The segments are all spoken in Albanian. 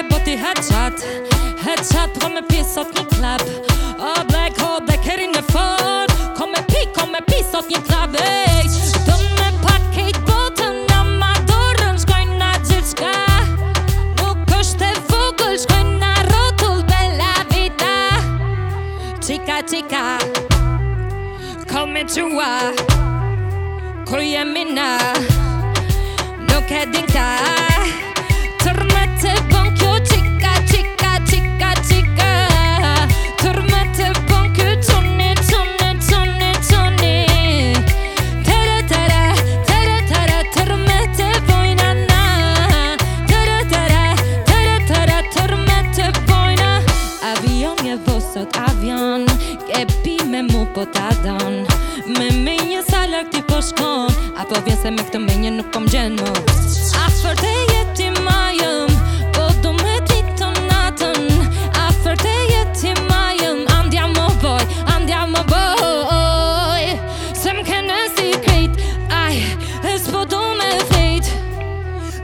headbody, headshot Headshot from a piece of your club A black hole, black head in the phone Come and peek, come and of your club, ej Do me pakiet botana ma dorą szkolna dziecka No kosztę w ogóle szkolna rotul bella vita Chica, No kedinka tak. sot avion Kepi me mu po ta don Me me një salak ti po shkon Apo vjen se me këtë me një nuk kom po gjen mu A fërte jeti jëm Po du me ti të natën A fërte jeti majëm Andja mu boj, andja mu boj Se më kene si krejt Aj, e po du me fejt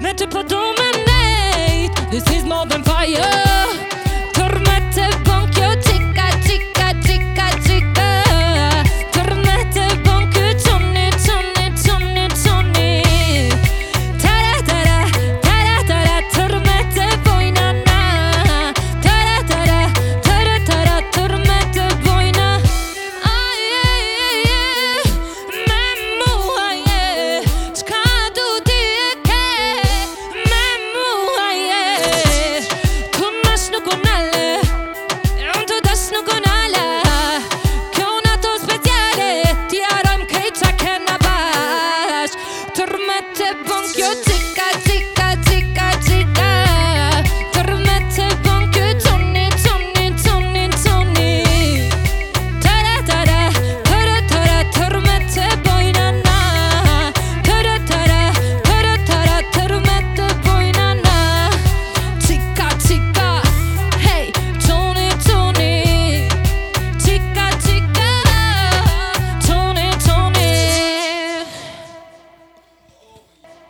Me të po du me nejt This is more than fire